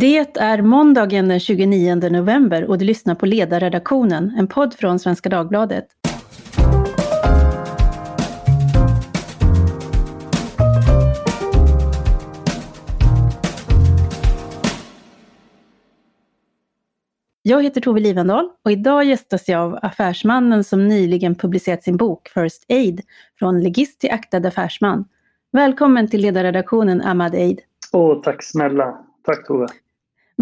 Det är måndagen den 29 november och du lyssnar på Ledarredaktionen, en podd från Svenska Dagbladet. Jag heter Tove Livendal och idag gästas jag av affärsmannen som nyligen publicerat sin bok First Aid, från legist till aktad affärsman. Välkommen till ledarredaktionen Ahmad Eid. Åh, tack snälla. Tack Tove.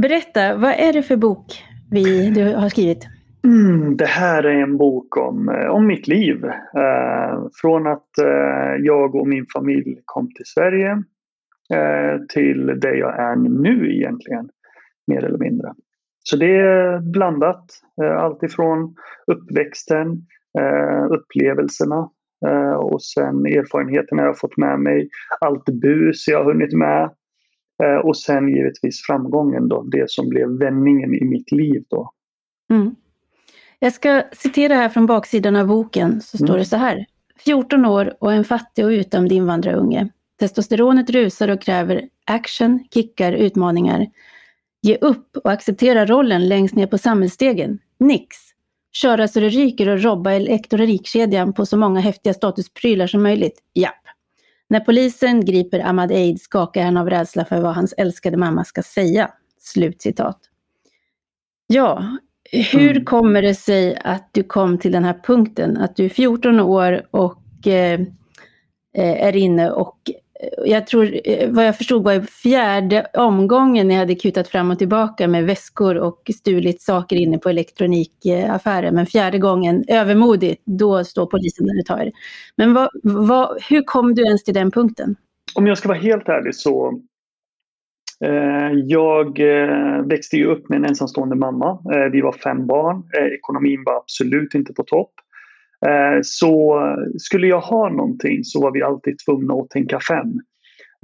Berätta, vad är det för bok vi, du har skrivit? Mm, det här är en bok om, eh, om mitt liv. Eh, från att eh, jag och min familj kom till Sverige eh, till det jag är nu egentligen, mer eller mindre. Så det är blandat. Eh, allt ifrån uppväxten, eh, upplevelserna eh, och sen erfarenheterna jag fått med mig. Allt bus jag har hunnit med och sen givetvis framgången då, det som blev vändningen i mitt liv då. Mm. Jag ska citera här från baksidan av boken, så står mm. det så här. 14 år och en fattig och utdömd invandrarunge. Testosteronet rusar och kräver action, kickar, utmaningar. Ge upp och acceptera rollen längst ner på samhällsstegen. Nix. Köra så det ryker och robba elektronikkedjan på så många häftiga statusprylar som möjligt. Japp. När polisen griper Ahmad Eid skakar han av rädsla för vad hans älskade mamma ska säga. Slutcitat. Ja, hur mm. kommer det sig att du kom till den här punkten? Att du är 14 år och eh, eh är inne och Eh, jag tror, eh, vad jag förstod var fjärde omgången ni hade kutat fram och tillbaka med väskor och stulit saker inne på elektronikaffären. Men fjärde gången, övermodigt, då står polisen där och tar er. Men vad, vad, hur kom du ens till den punkten? Om jag ska vara helt ärlig så eh, jag eh, växte ju upp med en ensamstående mamma. Eh, vi var fem barn. Eh, ekonomin var absolut inte på topp. Eh, så skulle jag ha någonting så var vi alltid tvungna att tänka fem.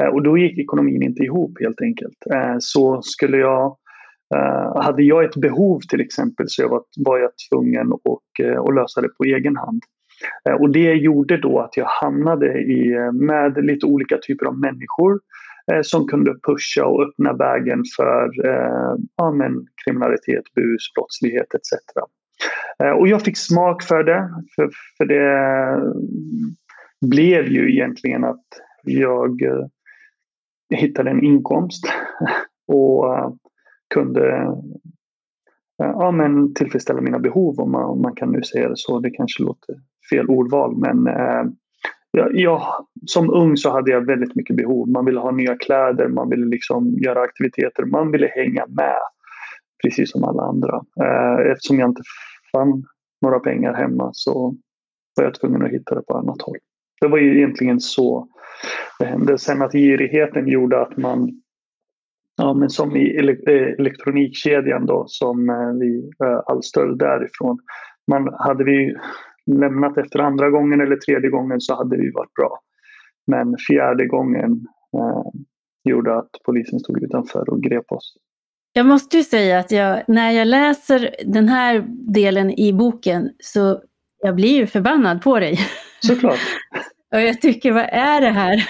Eh, och då gick ekonomin inte ihop helt enkelt. Eh, så skulle jag, hade jag ett behov till exempel så var, var jag tvungen att, att lösa det på egen hand. Och det gjorde då att jag hamnade i, med lite olika typer av människor som kunde pusha och öppna vägen för ja, men, kriminalitet, bus, brottslighet etc. Eh, och jag fick smak för det. För, för det eh, blev ju egentligen att jag eh, hittade en inkomst och kunde ja, men tillfredsställa mina behov om man, om man kan nu säga det så. Det kanske låter fel ordval men jag, jag, som ung så hade jag väldigt mycket behov. Man ville ha nya kläder, man ville liksom göra aktiviteter, man ville hänga med precis som alla andra. Eftersom jag inte fann några pengar hemma så var jag tvungen att hitta det på annat håll. Det var ju egentligen så det hände. Sen att girigheten gjorde att man, ja men som i eh, elektronikkedjan då som eh, vi, eh, all stöld därifrån. Man, hade vi lämnat efter andra gången eller tredje gången så hade vi varit bra. Men fjärde gången eh, gjorde att polisen stod utanför och grep oss. Jag måste ju säga att jag, när jag läser den här delen i boken så jag blir ju förbannad på dig. Såklart. Och jag tycker, vad är det här?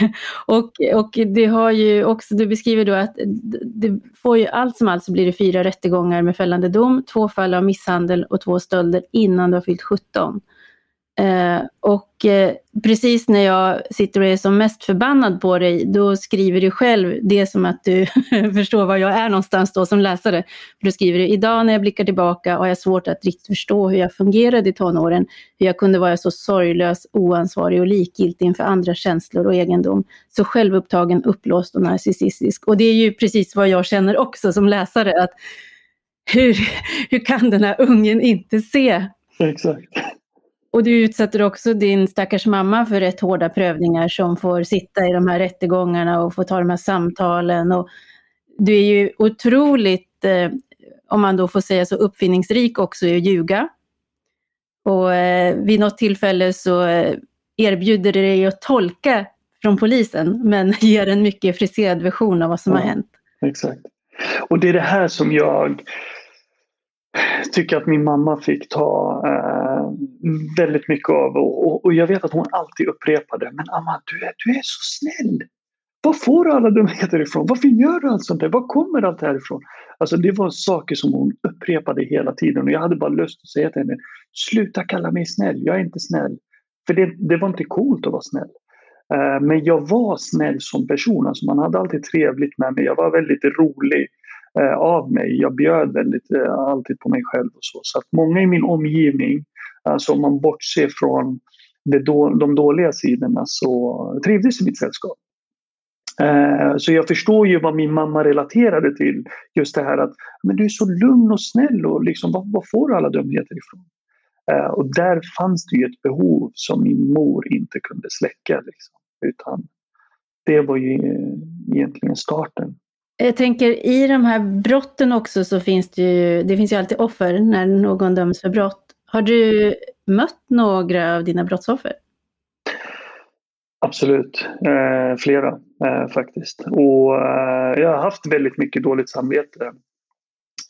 Och, och det har ju också, du beskriver då att det får ju allt som allt så blir det fyra rättegångar med fällande dom, två fall av misshandel och två stölder innan du har fyllt 17. Eh, och eh, precis när jag sitter och är som mest förbannad på dig, då skriver du själv det som att du förstår var jag är någonstans då som läsare. För då skriver du, idag när jag blickar tillbaka har jag svårt att riktigt förstå hur jag fungerade i tonåren, hur jag kunde vara så sorglös, oansvarig och likgiltig inför andra känslor och egendom. Så självupptagen, uppblåst och narcissistisk. Och det är ju precis vad jag känner också som läsare, att hur, hur kan den här ungen inte se Exakt. Och du utsätter också din stackars mamma för rätt hårda prövningar som får sitta i de här rättegångarna och få ta de här samtalen. Och du är ju otroligt, eh, om man då får säga så, uppfinningsrik också i att ljuga. Och eh, vid något tillfälle så eh, erbjuder det dig att tolka från polisen, men ger en mycket friserad version av vad som ja, har hänt. Exakt. Och det är det här som jag tycker att min mamma fick ta eh, väldigt mycket av. Och, och, jag vet att hon alltid upprepade, men Amma, du är, du är så snäll. var får du alla dumheter ifrån? Varför gör du allt sånt där? Var kommer allt det här ifrån? Alltså det var saker som hon upprepade hela tiden och jag hade bara lust att säga till henne Sluta kalla mig snäll, jag är inte snäll. För det, det var inte coolt att vara snäll. Eh, men jag var snäll som person, alltså man hade alltid trevligt med mig. Jag var väldigt rolig Eh, av mig. Jag bjöd väldigt eh, alltid på mig själv och så. Så att många i min omgivning, alltså om man bortser från då, de dåliga sidorna så trivdes i mitt sällskap. Eh, så jag förstår ju vad min mamma relaterade till. Just det här att men du är så lugn och snäll och liksom, var, var får du alla dumheter ifrån? Och där fanns det ju ett behov som min mor inte kunde släcka. Liksom, utan det var ju egentligen starten. Jag tänker i de här brotten också så finns det ju, det finns ju alltid offer när någon döms för brott. Har du mött några av dina brottsoffer? Absolut, eh, flera eh, faktiskt. Och eh, jag har haft väldigt mycket dåligt samvete.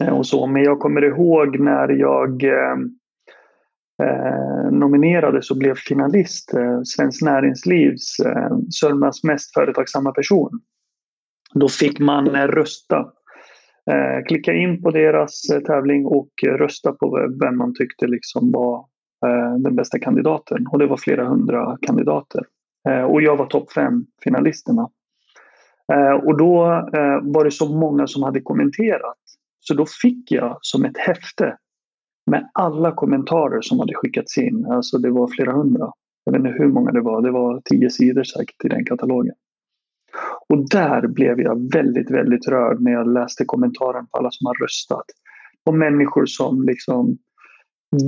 Eh, och så. Men jag kommer ihåg när jag eh, eh, nominerades och blev finalist, eh, Svenskt Näringslivs eh, Sörmlands mest företagsamma person. Då fick man eh, rösta. Eh, klicka in på deras eh, tävling och rösta på vem man tyckte liksom var den bästa kandidaten. Och det var flera hundra kandidater. Och jag var topp fem finalisterna. Och då var det så många som hade kommenterat. Så då fick jag som ett häfte med alla kommentarer som hade skickats in. Alltså det var flera hundra. Jag vet inte hur många det var. Det var tio sidor säkert i den katalogen. Och där blev jag väldigt, väldigt rörd när jag läste kommentaren på alla som har röstat. Och människor som liksom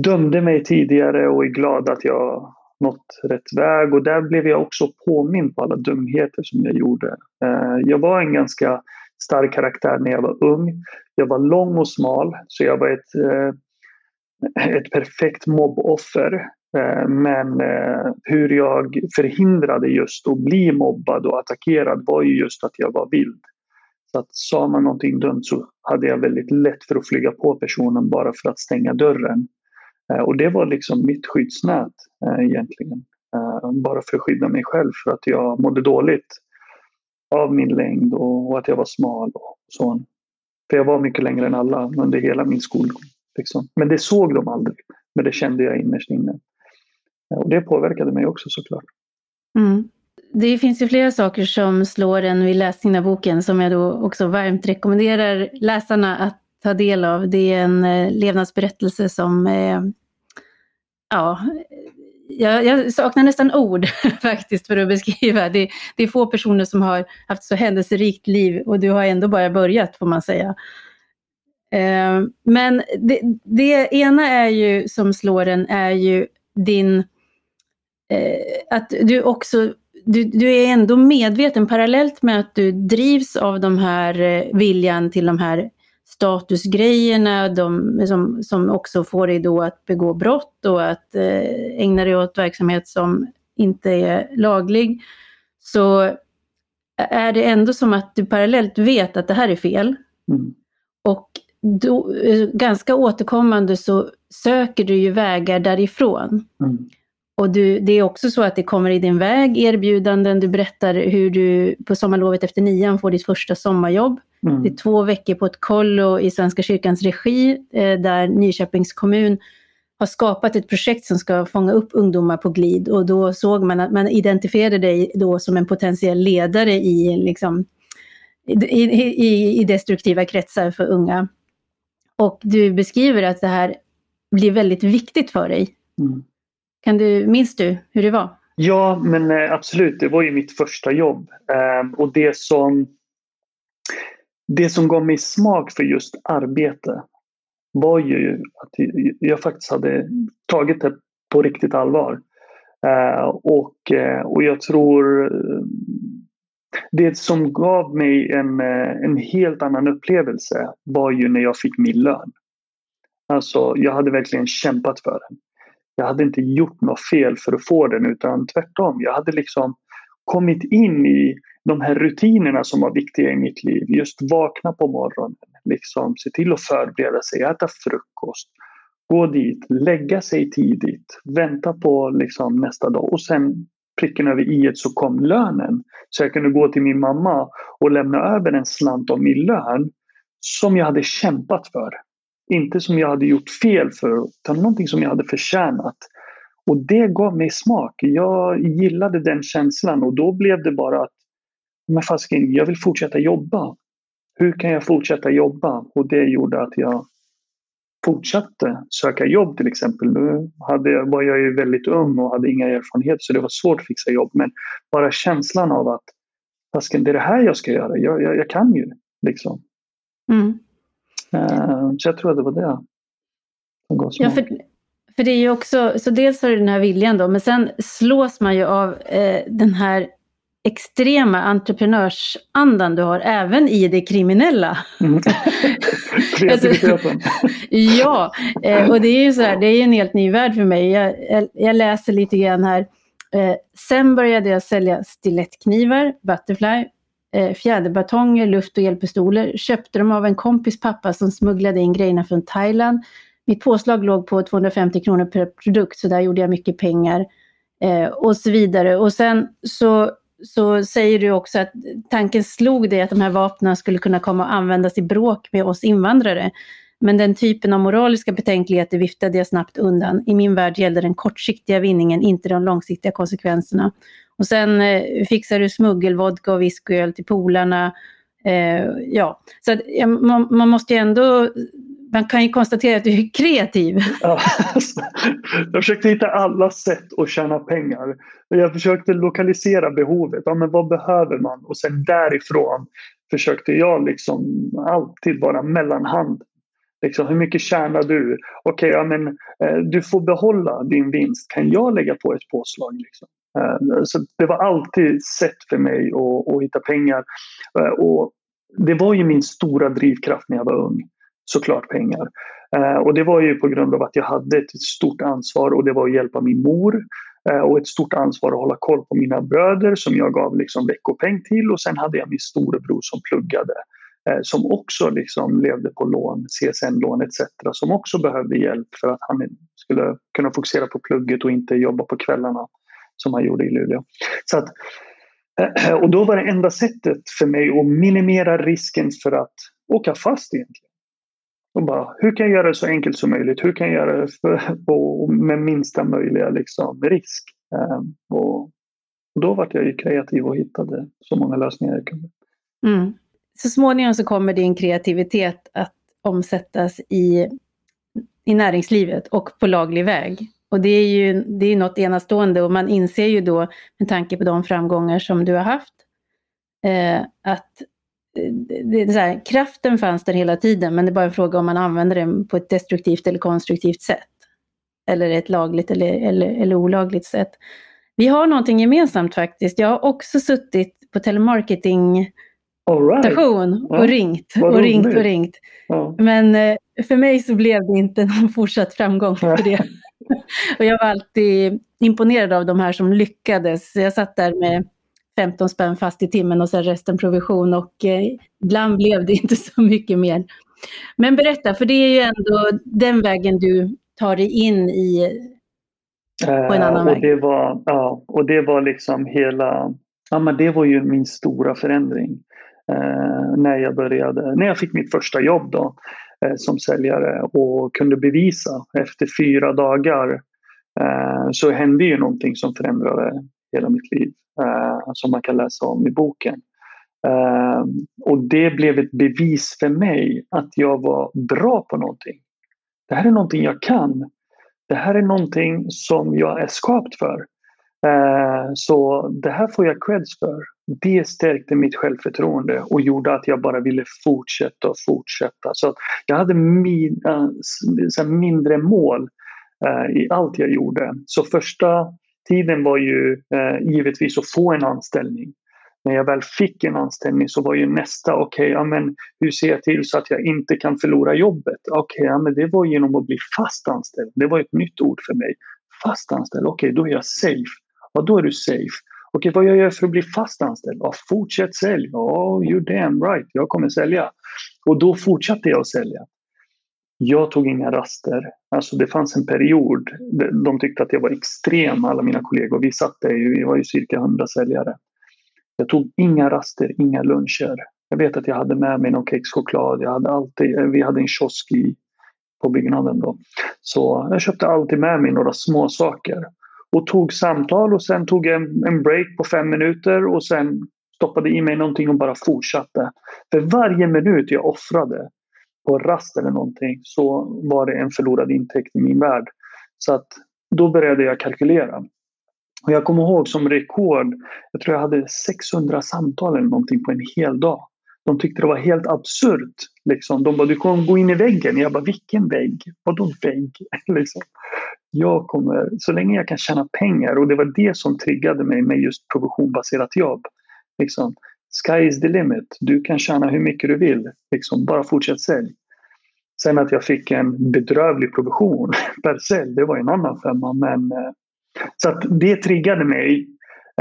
dömde mig tidigare och är glada att jag nått rätt väg och där blev jag också påmind på alla dumheter som jag gjorde. Eh, jag var en ganska stark karaktär när jag var ung. Jag var lång och smal så jag var ett, eh, ett perfekt mobboffer. Eh, men eh, hur jag förhindrade just att bli mobbad och attackerad var ju just att jag var vild. Så att sa man någonting dumt så hade jag väldigt lätt för att flyga på personen bara för att stänga dörren. Eh, och det var liksom mitt skyddsnät egentligen. Bara för att skydda mig själv för att jag mådde dåligt av min längd och att jag var smal och så. För jag var mycket längre än alla under hela min skolgång. Liksom. Men det såg de aldrig. Men det kände jag innerst inne. Och det påverkade mig också såklart. Mm. Det finns ju flera saker som slår en vid läsningen av boken som jag då också varmt rekommenderar läsarna att ta del av. Det är en eh, levnadsberättelse som, eh, ja, jag, jag, saknar nästan ord faktiskt för att beskriva. Det, det, är få personer som har haft så händelserikt liv och du har ändå bara börjat får man säga. Eh, men det, det, ena är ju som slår en är ju din, att du också du, du, är ändå medveten parallellt med att du drivs av de här eh, viljan till de här statusgrejerna de, som, som också får dig då att begå brott och att eh, ägna dig åt verksamhet som inte är laglig, så är det ändå som att du parallellt vet att det här är fel. Mm. Och då, eh, ganska återkommande så söker du ju vägar därifrån. Mm. Och du, det är också så att det kommer i din väg erbjudanden. Du berättar hur du på sommarlovet efter nian får ditt första sommarjobb. Mm. Det är två veckor på ett kollo i Svenska kyrkans regi eh, där Nyköpings kommun har skapat ett projekt som ska fånga upp ungdomar på glid och då såg man att man identifierade dig då som en potentiell ledare i, liksom, i, i, i destruktiva kretsar för unga. Och du beskriver att det här blir väldigt viktigt för dig. Mm. Kan du, minns du hur det var? Ja, men eh, absolut. Det var ju mitt första jobb. Ehm, och det som, det som gav mig smak för just arbete var ju att jag faktiskt hade tagit det på riktigt allvar. Ehm, och, eh, och jag tror eh, det som gav mig en, en helt annan upplevelse var ju när jag fick min lön. Alltså, jag hade verkligen kämpat för den jag hade inte gjort något fel för att få den utan tvärtom. Jag hade liksom kommit in i de här rutinerna som var viktiga i mitt liv. Just vakna på morgonen, liksom, se till att förbereda sig, äta frukost, gå dit, lägga sig tidigt, vänta på liksom, nästa dag och sen pricken över i så kom lönen. Så jag kunde gå till min mamma och lämna över en slant av min lön som jag hade kämpat för. Inte som jag hade gjort fel för, utan någonting som jag hade förtjänat. Och det gav mig smak. Jag gillade den känslan och då blev det bara att men fasken, jag vill fortsätta jobba. Hur kan jag fortsätta jobba? Och det gjorde att jag fortsatte söka jobb till exempel. Nu hade, var jag ju väldigt ung och hade inga erfarenheter så det var svårt att fixa jobb. Men bara känslan av att fasken, det är det här jag ska göra. Jag, jag, jag kan ju. Liksom. Mm. Uh, så jag tror att det var det. Ja, för, för det är ju också, så dels har du den här viljan då, men sen slås man ju av eh, den här extrema entreprenörsandan du har även i det kriminella. Mm. Kreativiteten. ja, eh, och det är ju så här, det är en helt ny värld för mig. Jag, jag, jag läser lite grann här. Eh, sen började jag sälja stilettknivar, Butterfly, eh, Eh, fjäderbatonger, luft och elpistoler. Köpte dem av en kompis pappa som smugglade in grejerna från Thailand. Mitt påslag låg på 250 kronor per produkt, så där gjorde jag mycket pengar. Eh, och så vidare. Och sen så så säger du också att tanken slog dig att de här vapnen skulle kunna komma att användas i bråk med oss invandrare. Men den typen av moraliska betänkligheter viftade jag snabbt undan. I min värld gällde den kortsiktiga vinningen, inte de långsiktiga konsekvenserna. Och sen eh, fixar du smuggelvodka och whiskyöl till polarna. Eh, ja, så att, ja, man, man, måste ju ändå man kan ju konstatera att du är kreativ. Ja, alltså, jag försökte hitta alla sätt att tjäna pengar. Jag försökte lokalisera behovet. Ja, men vad behöver man? Och sen därifrån försökte jag liksom alltid vara mellanhand. Liksom, hur mycket tjänar du? Okej, okay, ja, men, eh, du får behålla din vinst. Kan jag lägga på ett påslag? Liksom? Ehm, så det var alltid sätt för mig att, att hitta pengar. Ehm, och det var ju min stora drivkraft när jag var ung såklart pengar. Ehm, och det var ju på grund av att jag hade ett stort ansvar och det var att hjälpa min mor och ett stort ansvar att hålla koll på mina bröder som jag gav liksom veckopeng till och sen hade jag min storebror som pluggade som också liksom levde på lån, CSN-lån etc. som också behövde hjälp för att han skulle kunna fokusera på plugget och inte jobba på kvällarna som han gjorde i Luleå. Så att, eh, och då var det enda sättet för mig att minimera risken för att åka fast egentligen. Och bara, hur kan jag göra det så enkelt som möjligt? Hur kan jag göra det för, och med minsta möjliga liksom, risk? Ehm, och, och, då var jag ju kreativ och hittade så många lösningar jag kunde. Mm. Så småningom så kommer din kreativitet att omsättas i, i näringslivet och på laglig väg. Och det är ju det är något enastående och man inser ju då med tanke på de framgångar som du har haft eh, att det är så här, kraften fanns där hela tiden, men det är bara en fråga om man använder den på ett destruktivt eller konstruktivt sätt. Eller ett lagligt eller, eller, eller olagligt sätt. Vi har någonting gemensamt faktiskt. Jag har också suttit på telemarketing station right. och ja. ringt och ringt och ringt. Ja. Men eh, för mig så blev det inte någon fortsatt framgång för det. och jag var alltid imponerad av de här som lyckades. Jag satt där med 15 spänn fast i timmen och sen resten provision och eh, ibland blev det inte så mycket mer. Men berätta, för det är ju ändå den vägen du tar dig in i på en annan uh, och. Det var, ja, och det var liksom hela, ja men det var ju min stora förändring. Uh, när jag började, när jag fick mitt första jobb då Eh, som säljare och kunde bevisa efter fyra dagar eh, så hände ju någonting som förändrade hela mitt liv eh, som man kan läsa om i boken. Eh, och det blev ett bevis för mig att jag var bra på någonting. Det här är någonting jag kan. Det här är någonting som jag är skapt för. Eh, så det här får jag creds för. Det stärkte mitt självförtroende och gjorde att jag bara ville fortsätta och fortsätta. Så jag hade mina, eh, mindre mål eh, i allt jag gjorde. Så första tiden var ju givetvis att få en anställning. När jag väl fick en anställning så var ju nästa, okej, okay, ja, men hur ser jag till så att jag inte kan förlora jobbet? Okej, okay, ja, men det var genom att bli fast anställd. Det var ett nytt ord för mig. Fast anställd, okej, okay, då är jag safe. Ja, då är du safe. Okej, vad gör jag för att bli fast anställd? Ja, fortsätt sälja. Oh, you're damn right, jag kommer sälja. Och då fortsatte jag att sälja. Jag tog inga raster. Alltså det fanns en period, de tyckte att jag var extrem, alla mina kollegor. Vi satt där, vi var ju cirka 100 säljare. Jag tog inga raster, inga luncher. Jag vet att jag hade med mig någon kexchoklad. Jag hade alltid, vi hade en kiosk i, på byggnaden då. Så jag köpte alltid med mig några små saker och tog samtal och sen tog en, en break på fem minuter och sen stoppade i mig någonting och bara fortsatte. För varje minut jag offrade på rast eller någonting så var det en förlorad intäkt i min värld. Så att då började jag kalkylera. Och jag kommer ihåg som rekord, jag tror jag hade 600 samtal eller någonting på en hel dag. De tyckte det var helt absurt. Liksom. De bara, du kommer gå in i väggen. Jag bara, vilken vägg? Vadå vägg? liksom. Jag kommer, så länge jag kan tjäna pengar och det var det som triggade mig med just provisionbaserat jobb. Liksom, sky is the limit. Du kan tjäna hur mycket du vill. Liksom, bara fortsätt sälj. Sen att jag fick en bedrövlig provision per sälj, det var en annan femma. Men, eh, så att det triggade mig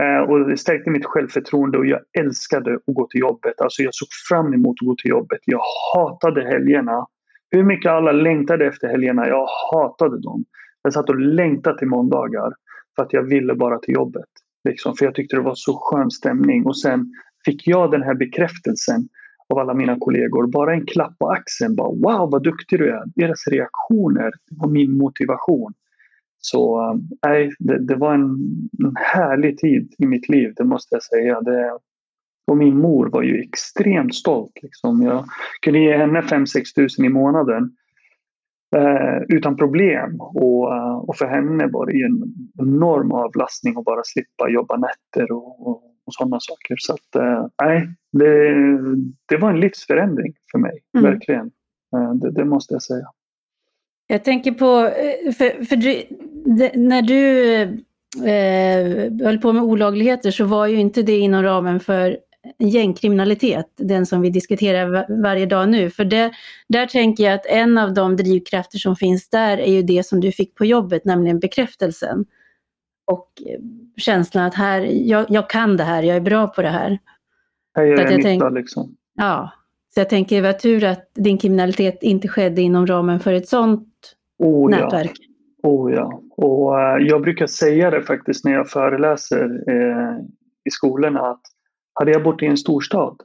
eh, och det stärkte mitt självförtroende och jag älskade att gå till jobbet. Alltså jag såg fram emot att gå till jobbet. Jag hatade helgerna. Hur mycket alla längtade efter helgerna, jag hatade dem. Jag satt och längtade till måndagar för att jag ville bara till jobbet. Liksom, för jag tyckte det var så skön stämning och sen fick jag den här bekräftelsen av alla mina kollegor. Bara en klapp på axeln. Bara, wow vad duktig du är. Deras reaktioner och min motivation. Så äh, det, det, var en, en, härlig tid i mitt liv, det måste jag säga. Det, och min mor var ju extremt stolt. Liksom. Jag kunde ge henne 5-6 tusen i månaden eh, utan problem. Och, eh, och för henne var det en enorm avlastning att bara slippa jobba nätter och, och, och sådana saker. Så att, eh, nej, det, det var en livsförändring för mig, mm. verkligen. Det, det, måste jag säga. Jag tänker på, för, för du, det, när du eh, höll på med olagligheter så var ju inte det inom ramen för gängkriminalitet, den som vi diskuterar varje dag nu. För det, där tänker jag att en av de drivkrafter som finns där är ju det som du fick på jobbet, nämligen bekräftelsen. Och känslan att här, jag, jag kan det här, jag är bra på det här. Här gör jag, nytta liksom. Ja, så jag tänker var tur att din kriminalitet inte skedde inom ramen för ett sådant oh, nätverk. Ja. Oh ja, och uh, jag brukar säga det faktiskt när jag föreläser uh, i skolorna att hade jag bott i en storstad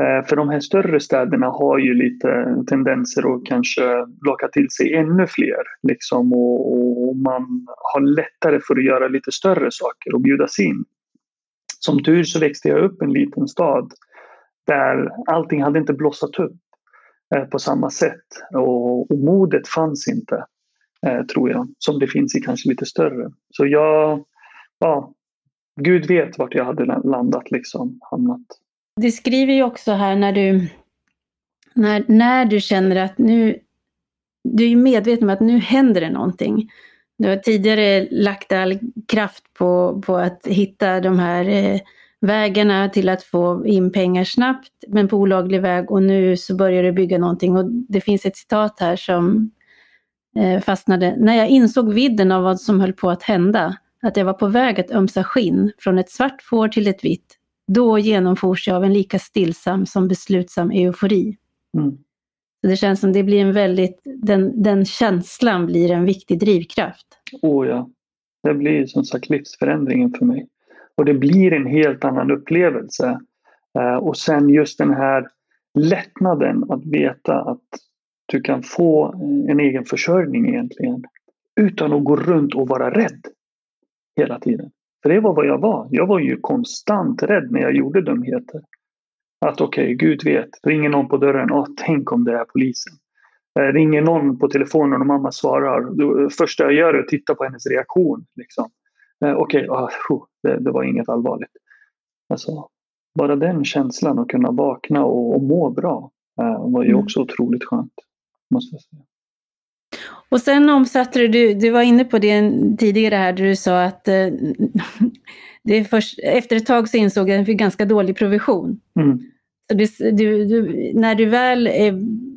eh, för de här större städerna har ju lite tendenser att kanske locka till sig ännu fler. Liksom, och, och man har lättare för att göra lite större saker och bjudas in. Som tur så växte jag upp i en liten stad där allting hade inte blossat upp eh, på samma sätt. Och, och modet fanns inte, eh, tror jag, som det finns i kanske lite större. Så jag, ja, Gud vet vart jag hade landat, liksom, hamnat. Du skriver ju också här när du, när, när du känner att nu, du är medveten om att nu händer det någonting. Du har tidigare lagt all kraft på, på att hitta de här eh, vägarna till att få in pengar snabbt, men på olaglig väg och nu så börjar du bygga någonting. Och det finns ett citat här som eh, fastnade. När jag insåg vidden av vad som höll på att hända, att jag var på väg att ömsa skinn från ett svart får till ett vitt, då genomfors jag av en lika stillsam som beslutsam eufori. Mm. Det känns som det blir en väldigt, den, den känslan blir en viktig drivkraft. Oh ja, det blir som sagt livsförändringen för mig. Och det blir en helt annan upplevelse. Eh, och sen just den här lättnaden att veta att du kan få en egen försörjning egentligen. Utan att gå runt och vara rädd hela tiden. För det var vad jag var. Jag var ju konstant rädd när jag gjorde dumheter. Att okej, okay, Gud vet, ringer någon på dörren, åh, tänk om det är polisen. Eh, ringer någon på telefonen och mamma svarar, det första jag gör är att titta på hennes reaktion. Liksom. Eh, okej, okay, oh, det, det, var inget allvarligt. Alltså, bara den känslan att kunna vakna och, och må bra eh, var ju mm. också otroligt skönt. Måste jag säga. Och sen omsatte du, du var inne på det tidigare här, där du sa att eh, det först, efter ett tag så insåg jag att det fick ganska dålig provision. Mm. Så du, du, du, när du väl är,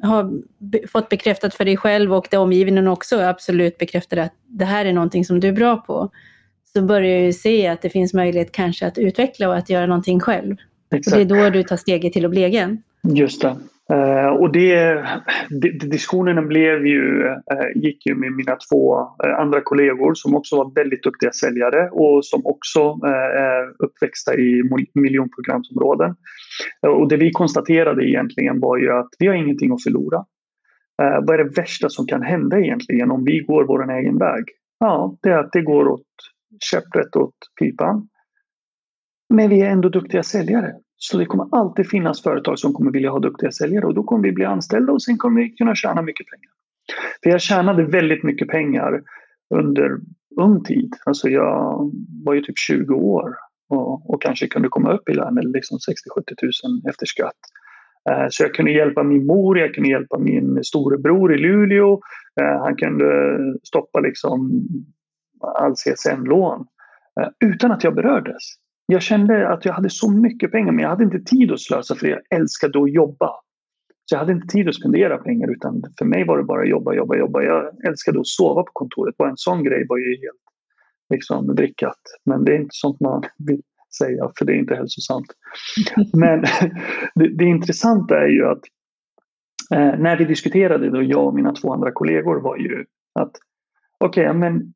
har fått bekräftat för dig själv och det omgivningen också absolut bekräftar att det här är någonting som du är bra på, så börjar du se att det finns möjlighet kanske att utveckla och att göra någonting själv. Exakt. Och det är då du tar steget till att bli egen. Just det. Uh, och det, diskussionerna blev ju, uh, gick ju med mina två uh, andra kollegor som också var väldigt duktiga säljare och som också är uppväxta i miljonprogramsområden. och det vi konstaterade egentligen var ju att vi har ingenting att förlora. vad är det värsta som kan hända egentligen om vi går vår egen väg? Ja, det är att det går åt käpprätt åt pipan. Men vi är ändå duktiga säljare. Så det kommer alltid finnas företag som kommer vilja ha duktiga säljare och då kommer vi bli anställda och sen kommer vi kunna tjäna mycket pengar. För jag tjänade väldigt mycket pengar under ung tid. Alltså jag var ju typ 20 år och, och kanske kunde komma upp i lön liksom 60-70 000 efter skatt. Så jag kunde hjälpa min mor, jag kunde hjälpa min storebror i Luleå. Eh, han kunde stoppa liksom all CSN-lån eh, utan att jag berördes. Jag kände att jag hade så mycket pengar men jag hade inte tid att slösa för jag älskade att jobba. Så jag hade inte tid att spendera pengar utan för mig var det bara jobba, jobba, jobba. Jag älskade att sova på kontoret. Bara en sån grej var ju helt liksom, drickat. Men det är inte sånt man vill säga för det är inte hälsosamt. Men det, det intressanta är ju att eh, när vi diskuterade, då jag och mina två andra kollegor var ju att okej, okay, men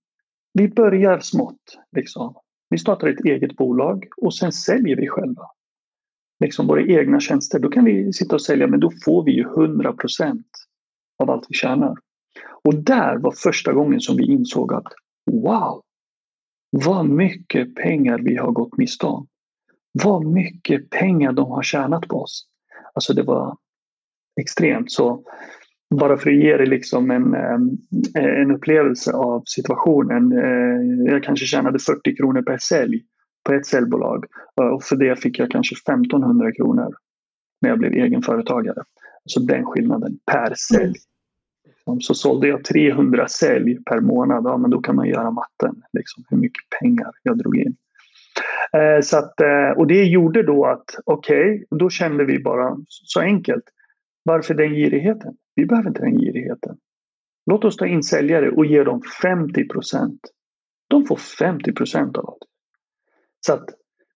vi börjar smått. Liksom. Vi startar ett eget bolag och sen säljer vi själva. Liksom våra egna tjänster. Då kan vi sitta och sälja men då får vi ju 100 av allt vi tjänar. Och där var första gången som vi insåg att wow, vad mycket pengar vi har gått miste om. Vad mycket pengar de har tjänat på oss. Alltså det var extremt. Så bara för att ge dig liksom en, ehm, eh, en upplevelse av situationen. Eh, jag kanske tjänade 40 kronor per sälj på ett säljbolag eh, och för det fick jag kanske 1500 kronor när jag blev egenföretagare. Så den skillnaden per sälj. Liksom, så sålde jag 300 sälj per månad, ja, men då kan man göra matten. Liksom, hur mycket pengar jag drog in. Eh, så att, eh, och det gjorde då att, okej, okay, då kände vi bara så enkelt. Varför den girigheten? Vi behöver inte den girigheten. Låt oss ta in säljare och ge dem 50 procent. De får 50 procent av allt. Så att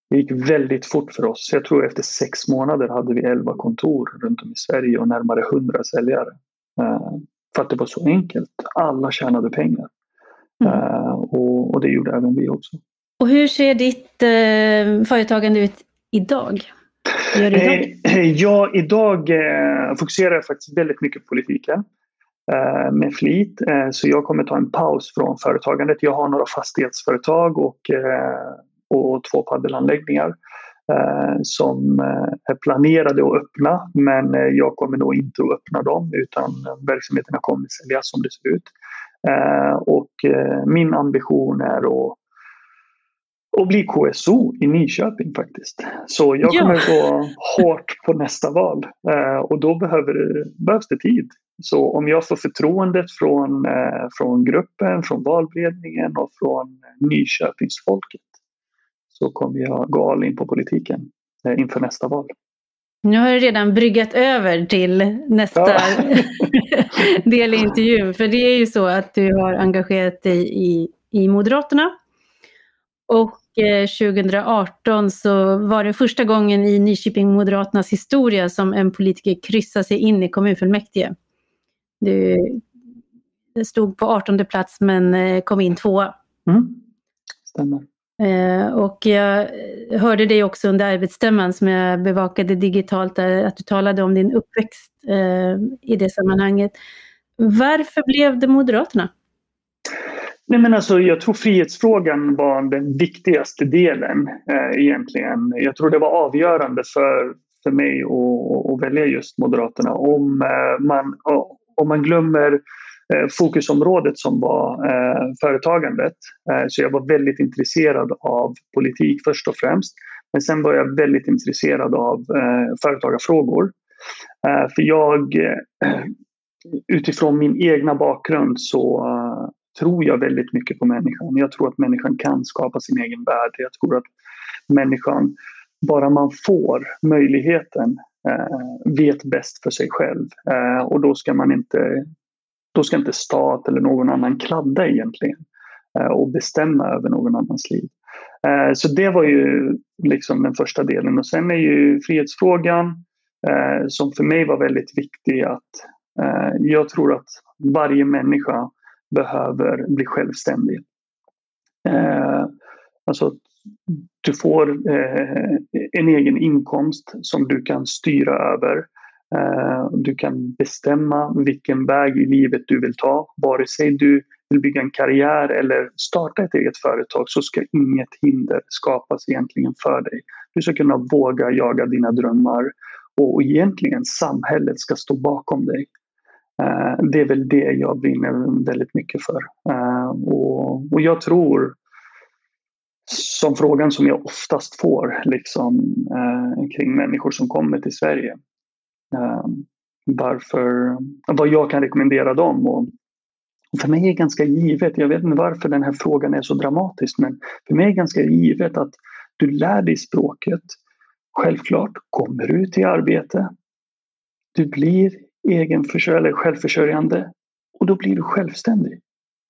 det gick väldigt fort för oss. Jag tror efter sex månader hade vi 11 kontor runt om i Sverige och närmare 100 säljare. Uh, för att det var så enkelt. Alla tjänade pengar. Mm. Uh, och, och, det gjorde även vi också. Och hur ser ditt uh, företagande ut idag? Gör du idag? Eh, eh, ja, idag eh, fokuserar jag faktiskt väldigt mycket på politiken med flit. Så jag kommer ta en paus från företagandet. Jag har några fastighetsföretag och, och två paddelanläggningar som är planerade att öppna. Men jag kommer nog inte att öppna dem utan verksamheterna kommer säljas som det ser ut. och min ambition är att och bli KSO i Nyköping faktiskt. Så jag kommer ja. gå hårt på nästa val eh, och då behöver behövs det tid. Så om jag får förtroendet från, eh, från gruppen, från valberedningen och från Nyköpingsfolket så kommer jag gå all in på politiken eh, inför nästa val. Nu har du redan bryggat över till nästa ja. del i intervjun. För det är ju så att du har engagerat dig i, i Moderaterna. Och 2018 så var det första gången i Nyköping Moderaternas historia som en politiker kryssade sig in i kommunfullmäktige. Du stod på 18 plats men eh, kom in tvåa. Mm. Stämmer. Eh, och jag hörde dig också under arbetsstämman som jag bevakade digitalt, att du talade om din uppväxt eh, i det sammanhanget. Varför blev det Moderaterna? Nej, men alltså, jag tror frihetsfrågan var den viktigaste delen eh, egentligen. Jag tror det var avgörande för, för mig att, att välja just Moderaterna. Om eh, man, om man glömmer eh, fokusområdet som var eh, företagandet. Eh, så jag var väldigt intresserad av politik först och främst. Men sen var jag väldigt intresserad av eh, företagarfrågor. Eh, för jag, eh, utifrån min egna bakgrund så tror jag väldigt mycket på människan. Jag tror att människan kan skapa sin egen värld. Jag tror att människan, bara man får möjligheten, eh, vet bäst för sig själv. Eh, och då ska man inte, då ska inte stat eller någon annan kladda egentligen eh, och bestämma över någon annans liv. Eh, så det var ju liksom den första delen. Och sen är ju frihetsfrågan eh, som för mig var väldigt viktig. Att, eh, jag tror att varje människa behöver bli självständig. Eh, alltså, du får eh, en egen inkomst som du kan styra över. Eh, du kan bestämma vilken väg i livet du vill ta. Vare sig du vill bygga en karriär eller starta ett eget företag så ska inget hinder skapas egentligen för dig. Du ska kunna våga jaga dina drömmar och egentligen samhället ska stå bakom dig. Eh, det är väl det jag brinner väldigt mycket för. Eh, och jag tror som frågan som jag oftast får liksom, eh, kring människor som kommer till Sverige. varför, vad jag kan rekommendera dem. Och, för mig är det ganska givet, jag vet inte varför den här frågan är så dramatisk, men för mig är det ganska givet att du lär dig språket. Självklart kommer du ut i arbete. Du blir egenförsörjande, självförsörjande och då blir du självständig.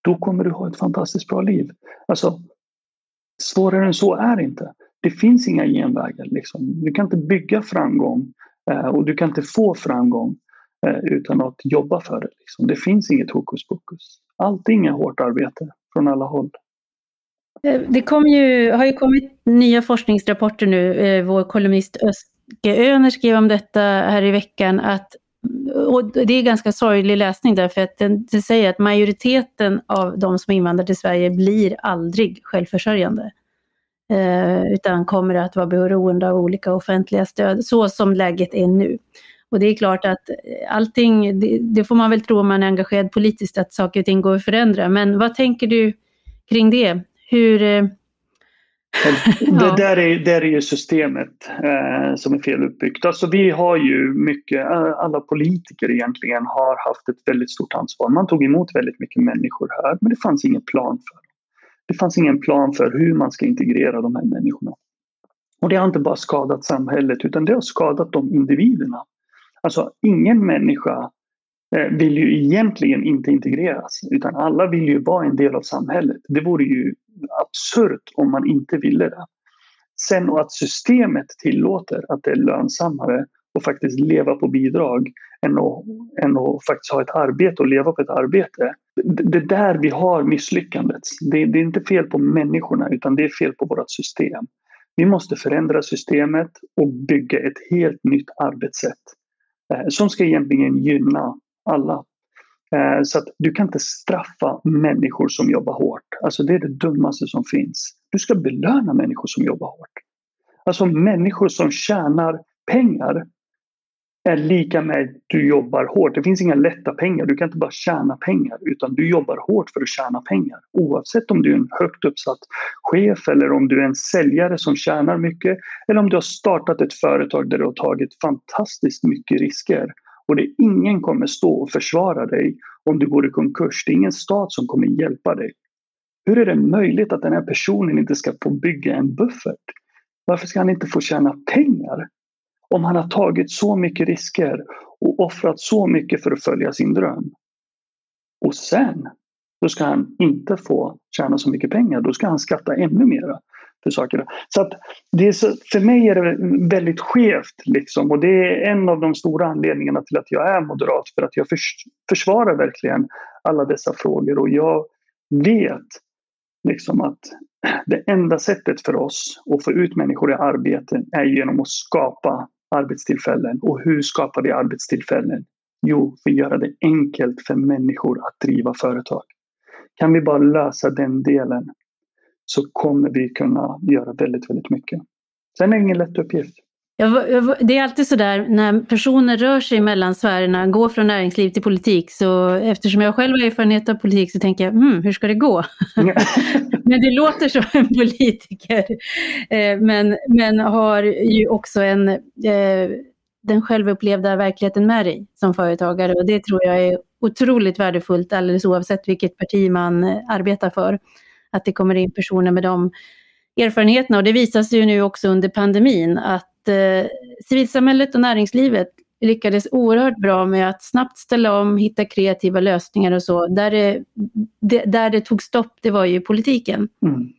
Då kommer du ha ett fantastiskt bra liv. Alltså, svårare än så är det inte. Det finns inga genvägar. Liksom. Du kan inte bygga framgång eh, och du kan inte få framgång eh, utan att jobba för det. Liksom. Det finns inget hokus pokus. Allting är hårt arbete från alla håll. Eh, det kom ju, har ju kommit nya forskningsrapporter nu. Vår kolumnist Öske Öner skrev om detta här i veckan att och det är ganska sorglig läsning därför att den, den säger att majoriteten av de som invandrar till Sverige blir aldrig självförsörjande. Eh, utan kommer att vara beroende av olika offentliga stöd, så som läget är nu. Och det är klart att eh, allting, det, det får man väl tro om man är engagerad politiskt, att saker och ting går att förändra. Men vad tänker du kring det? Hur, eh, det där är, där är ju systemet eh, som är feluppbyggt. Alltså vi har ju mycket, alla politiker egentligen har haft ett väldigt stort ansvar. Man tog emot väldigt mycket människor här men det fanns ingen plan för dem. Det fanns ingen plan för hur man ska integrera de här människorna. Och det har inte bara skadat samhället utan det har skadat de individerna. Alltså ingen människa eh, Eh, vill ju egentligen inte integreras utan alla vill ju vara en del av samhället. Det vore ju absurt om man inte ville det. Sen att systemet tillåter att det är lönsammare att faktiskt leva på bidrag än att, än att faktiskt ha ett arbete och leva på ett arbete. Det är där vi har misslyckandet. Det, det är inte fel på människorna utan det är fel på vårt system. Vi måste förändra systemet och bygga ett helt nytt arbetssätt eh, som ska egentligen gynna alla. Eh, så att du kan inte straffa människor som jobbar hårt. Alltså det är det dummaste som finns. Du ska belöna människor som jobbar hårt. Alltså människor som tjänar pengar är lika med att du jobbar hårt. Det finns inga lätta pengar. Du kan inte bara tjäna pengar utan du jobbar hårt för att tjäna pengar. Oavsett om du är en högt uppsatt chef eller om du är en säljare som tjänar mycket eller om du har startat ett företag där du har tagit fantastiskt mycket risker och det ingen kommer stå och försvara dig om du går i konkurs. Det är ingen stat som kommer hjälpa dig. Hur är det möjligt att den här personen inte ska få bygga en buffert? Varför ska han inte få tjäna pengar? Om han har tagit så mycket risker och offrat så mycket för att följa sin dröm. Och sen, då ska han inte få tjäna så mycket pengar. Då ska han skatta ännu mera för saker. Så att det är så, för mig är det väldigt skevt liksom och det är en av de stora anledningarna till att jag är moderat för att jag förs försvarar verkligen alla dessa frågor och jag vet liksom att det enda sättet för oss att få ut människor i arbete är genom att skapa arbetstillfällen. Och hur skapar vi arbetstillfällen? Jo, vi gör det enkelt för människor att driva företag. Kan vi bara lösa den delen så kommer vi kunna göra väldigt, väldigt mycket. Sen är det ingen lätt uppgift. Det är alltid så där när personer rör sig mellan sfärerna, går från näringsliv till politik, så eftersom jag själv har erfarenhet av politik så tänker jag, hmm, hur ska det gå? men det låter som en politiker, eh, men, men har ju också en, eh, den självupplevda verkligheten med dig som företagare och det tror jag är otroligt värdefullt alldeles oavsett vilket parti man arbetar för att det kommer in personer med de erfarenheterna. Och det visar sig ju nu också under pandemin att eh, civilsamhället och näringslivet lyckades oerhört bra med att snabbt ställa om, hitta kreativa lösningar och så. Där det, det där det tog stopp, det var ju politiken. Mm.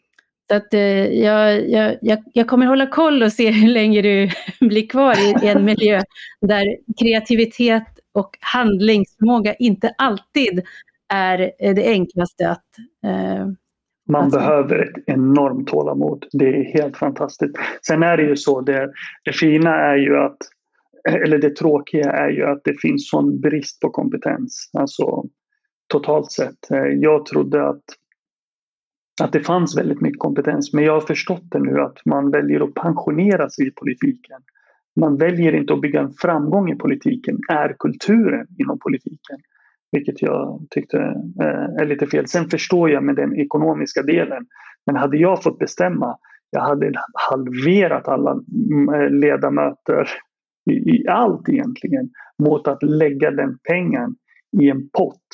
Så att, eh, jag, jag, jag, kommer hålla koll och se hur länge du blir kvar i, en miljö där kreativitet och handlingsförmåga inte alltid är det enklaste att eh, man alltså. behöver ett enormt tålamod. Det är helt fantastiskt. Sen är det ju så, det, det fina är ju att, eller det tråkiga är ju att det finns sån brist på kompetens. Alltså totalt sett. Eh, jag trodde att, att det fanns väldigt mycket kompetens men jag har förstått det nu att man väljer att pensionera sig i politiken. Man väljer inte att bygga en framgång i politiken, är kulturen inom politiken. Vilket jag tyckte eh, är lite fel. Sen förstår jag med den ekonomiska delen. Men hade jag fått bestämma, jag hade halverat alla mm, eh, ledamöter i, i allt egentligen mot att lägga den pengen i en pott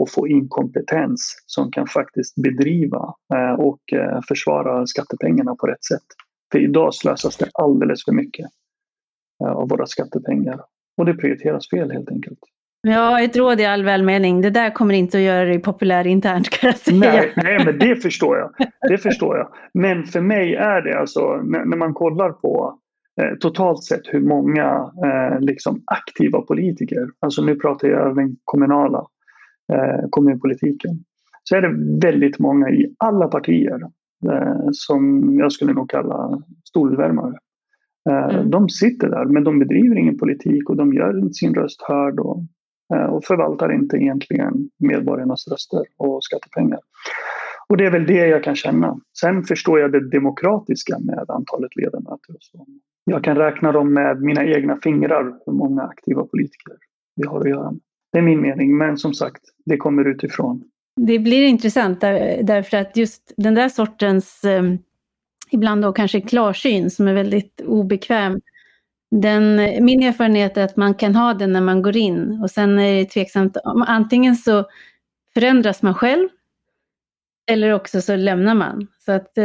och få in kompetens som kan faktiskt bedriva eh, och försvara skattepengarna på rätt sätt. För idag slösas det alldeles för mycket av våra skattepengar och det prioriteras fel helt enkelt. Ja, ett råd i all välmening. Det där kommer inte att göra dig populär internt kan jag säga. Nej, nej men det förstår jag. Det förstår jag. Men för mig är det alltså, när, man kollar på eh, totalt sett hur många eh, liksom aktiva politiker, alltså nu pratar jag den kommunala eh, kommunpolitiken, så är det väldigt många i alla partier eh, som jag skulle nog kalla stolvärmare. Eh, mm. De sitter där men de bedriver ingen politik och de gör inte sin röst hörd. Och Eh, och förvaltar inte egentligen medborgarnas röster och skattepengar. Och det är väl det jag kan känna. Sen förstår jag det demokratiska med antalet ledamöter. Så jag kan räkna dem med mina egna fingrar hur många aktiva politiker vi har att göra med. Det är min mening, men som sagt, det kommer utifrån. Det blir intressant där, därför att just den där sortens, eh, ibland då kanske klarsyn som är väldigt obekväm, den, min erfarenhet är att man kan ha den när man går in och sen är det tveksamt. Antingen så förändras man själv eller också så lämnar man. Så att eh,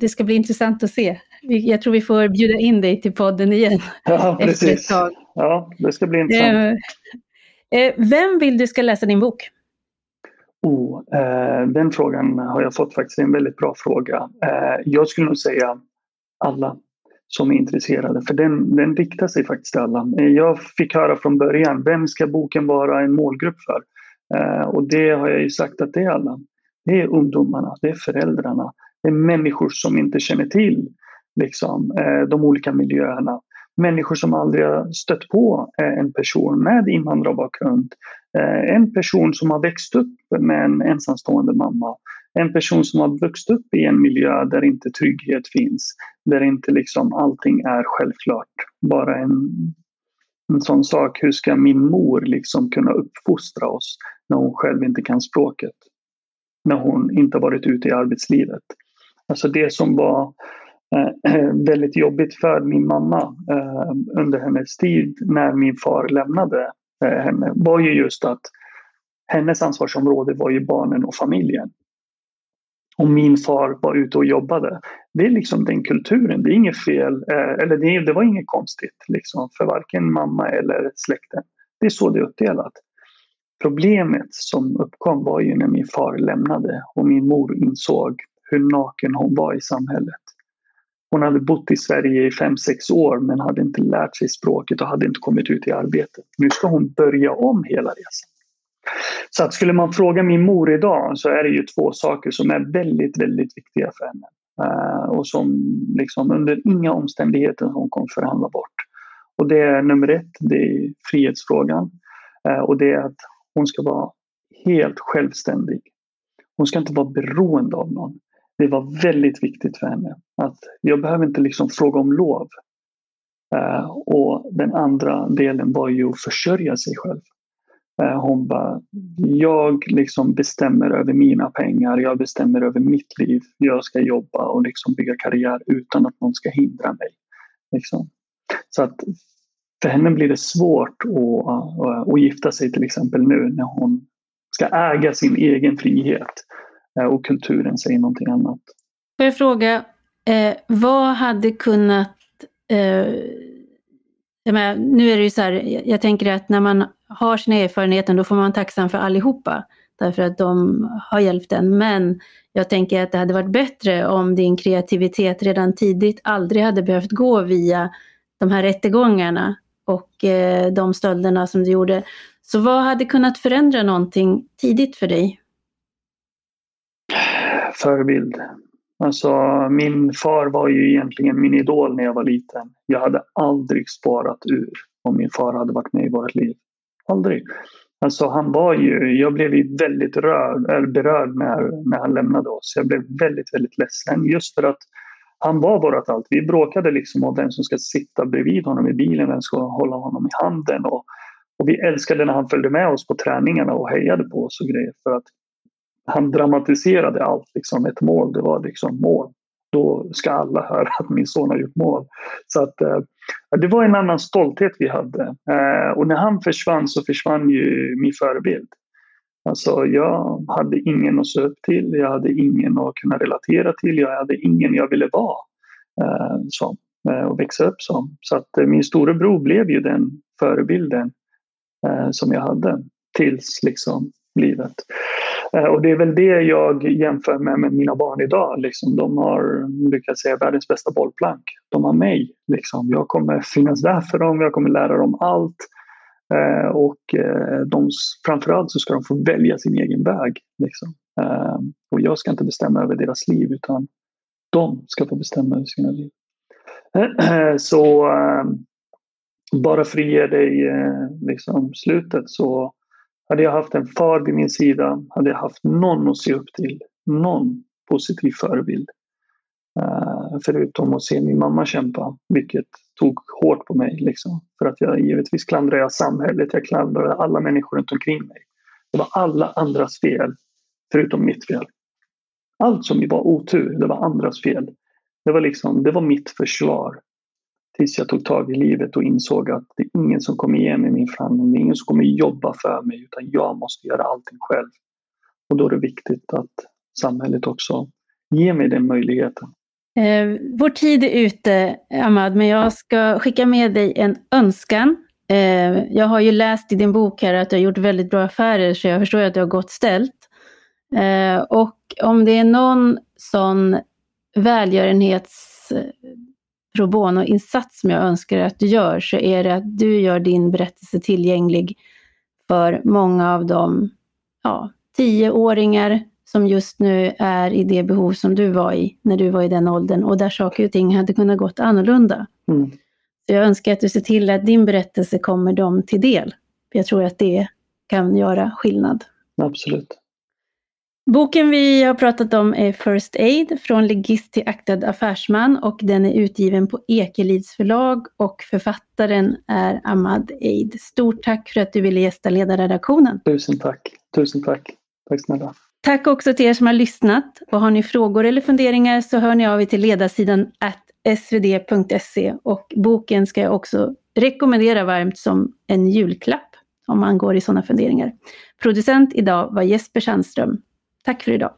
det ska bli intressant att se. Jag tror vi får bjuda in dig till podden igen. Ja, precis. Ja, det ska bli intressant. Eh, eh, vem vill du ska läsa din bok? Oh, eh, den frågan har jag fått faktiskt en väldigt bra fråga. Eh, jag skulle nog säga alla som är intresserade. För den, den riktar sig faktiskt till alla. Eh, jag fick höra från början, vem ska boken vara en målgrupp för? Eh, och det har jag ju sagt att det är alla. Det är ungdomarna, det är föräldrarna, det är människor som inte känner till liksom, eh, de olika miljöerna. Människor som aldrig har stött på eh, en person med invandrarbakgrund. Eh, en person som har växt upp med en ensamstående mamma en person som har vuxit upp i en miljö där inte trygghet finns, där inte liksom allting är självklart. Bara en, en sån sak, hur ska min mor liksom kunna uppfostra oss när hon själv inte kan språket? När hon inte varit ute i arbetslivet. Alltså det som var eh, väldigt jobbigt för min mamma eh, under hennes tid när min far lämnade eh, henne var ju just att hennes ansvarsområde var ju barnen och familjen och min far var ute och jobbade. Det är liksom den kulturen, det är inget fel, eh, eller det, det var inget konstigt liksom, för varken mamma eller släkten. Det är så det är uppdelat. Problemet som uppkom var ju när min far lämnade och min mor insåg hur naken hon var i samhället. Hon hade bott i Sverige i fem sex år men hade inte lärt sig språket och hade inte kommit ut i arbete. Nu ska hon börja om hela resan. Så att skulle man fråga min mor idag så är det ju två saker som är väldigt, väldigt viktiga för henne. Uh, och som liksom under inga omständigheter hon kommer förhandla bort. Och det är nummer ett, det är frihetsfrågan. Uh, och det är att hon ska vara helt självständig. Hon ska inte vara beroende av någon. Det var väldigt viktigt för henne. Att jag behöver inte liksom fråga om lov. Uh, och den andra delen var ju att försörja sig själv. Eh, hon bara, jag liksom bestämmer över mina pengar, jag bestämmer över mitt liv. Jag ska jobba och liksom bygga karriär utan att någon ska hindra mig. Liksom. Så att för henne blir det svårt att, eh, att, gifta sig till exempel nu när hon ska äga sin egen frihet eh, och kulturen säger någonting annat. Får jag fråga, eh, vad hade kunnat eh, menar, nu är det ju så här, jag tänker att när man har sina erfarenheter då får man vara tacksam för allihopa. därför att de har hjälpt en. Men jag tänker att det hade varit bättre om din kreativitet redan tidigt aldrig hade behövt gå via de här rättegångarna och eh, de stölderna som du gjorde. Så vad hade kunnat förändra någonting tidigt för dig? Förebild. Alltså min far var ju egentligen min idol när jag var liten. Jag hade aldrig sparat ur om min far hade varit med i vårt liv. Aldrig. Alltså han var ju, jag blev ju väldigt rörd, eller berörd när, när han lämnade oss. Jag blev väldigt, väldigt ledsen just för att han var vårt allt. Vi bråkade liksom om vem som ska sitta bredvid honom i bilen, vem som ska hålla honom i handen. Och, och vi älskade när han följde med oss på träningarna och hejade på oss och grejer. För att han dramatiserade allt. Liksom. Ett mål, det var liksom mål. Då ska alla höra att min son har gjort mål. Så att, eh, det var en annan stolthet vi hade. Eh, och när han försvann så försvann ju min förebild. Alltså jag hade ingen att se upp till, jag hade ingen att kunna relatera till, jag hade ingen jag ville vara eh, som, eh, och växa upp som. Så att eh, min storebror blev ju den förebilden eh, som jag hade tills liksom livet. Eh, och det är väl det jag jämför med, med mina barn idag. Liksom, de har, brukar säga, världens bästa bollplank. De har mig. Liksom. Jag kommer finnas där för dem, jag kommer lära dem allt. Eh, och eh, de, framförallt så ska de få välja sin egen väg. Liksom. Eh, och jag ska inte bestämma över deras liv utan de ska få bestämma över sina liv. Eh, så eh, bara för att ge dig liksom, slutet så hade jag haft en far vid min sida, hade jag haft någon att se upp till, någon positiv förebild. Eh, förutom att se min mamma kämpa, vilket tog hårt på mig. Liksom. För att jag givetvis klandrar jag samhället, jag klandrar alla människor runt omkring mig. Det var alla andras fel, förutom mitt fel. Allt som var otur, det var andras fel. Det var, liksom, det var mitt försvar. Tills jag tog tag i livet och insåg att det är ingen som kommer ge mig min framgång. Det är ingen som kommer jobba för mig utan jag måste göra allting själv. Och då är det viktigt att samhället också ger mig den möjligheten. Eh, vår tid är ute, Ahmad, men jag ska skicka med dig en önskan. Eh, jag har ju läst i din bok här att du har gjort väldigt bra affärer, så jag förstår att du har gott ställt. Eh, och om det är någon sån välgörenhets pro bono-insats som jag önskar att du gör, så är det att du gör din berättelse tillgänglig för många av de ja, tioåringar som just nu är i det behov som du var i när du var i den åldern och där saker och ting hade kunnat gått annorlunda. Mm. Så jag önskar att du ser till att din berättelse kommer dem till del. jag tror att det kan göra skillnad. Absolut. Boken vi har pratat om är First Aid, från legist till aktad affärsman och den är utgiven på Ekelids förlag och författaren är Ahmad Eid. Stort tack för att du ville gästa ledarredaktionen. Tusen tack. Tusen tack. Tack snälla. Tack också till er som har lyssnat och har ni frågor eller funderingar så hör ni av er till ledarsidan svd.se och boken ska jag också rekommendera varmt som en julklapp om man går i sådana funderingar. Producent idag var Jesper Sandström. Tack för idag.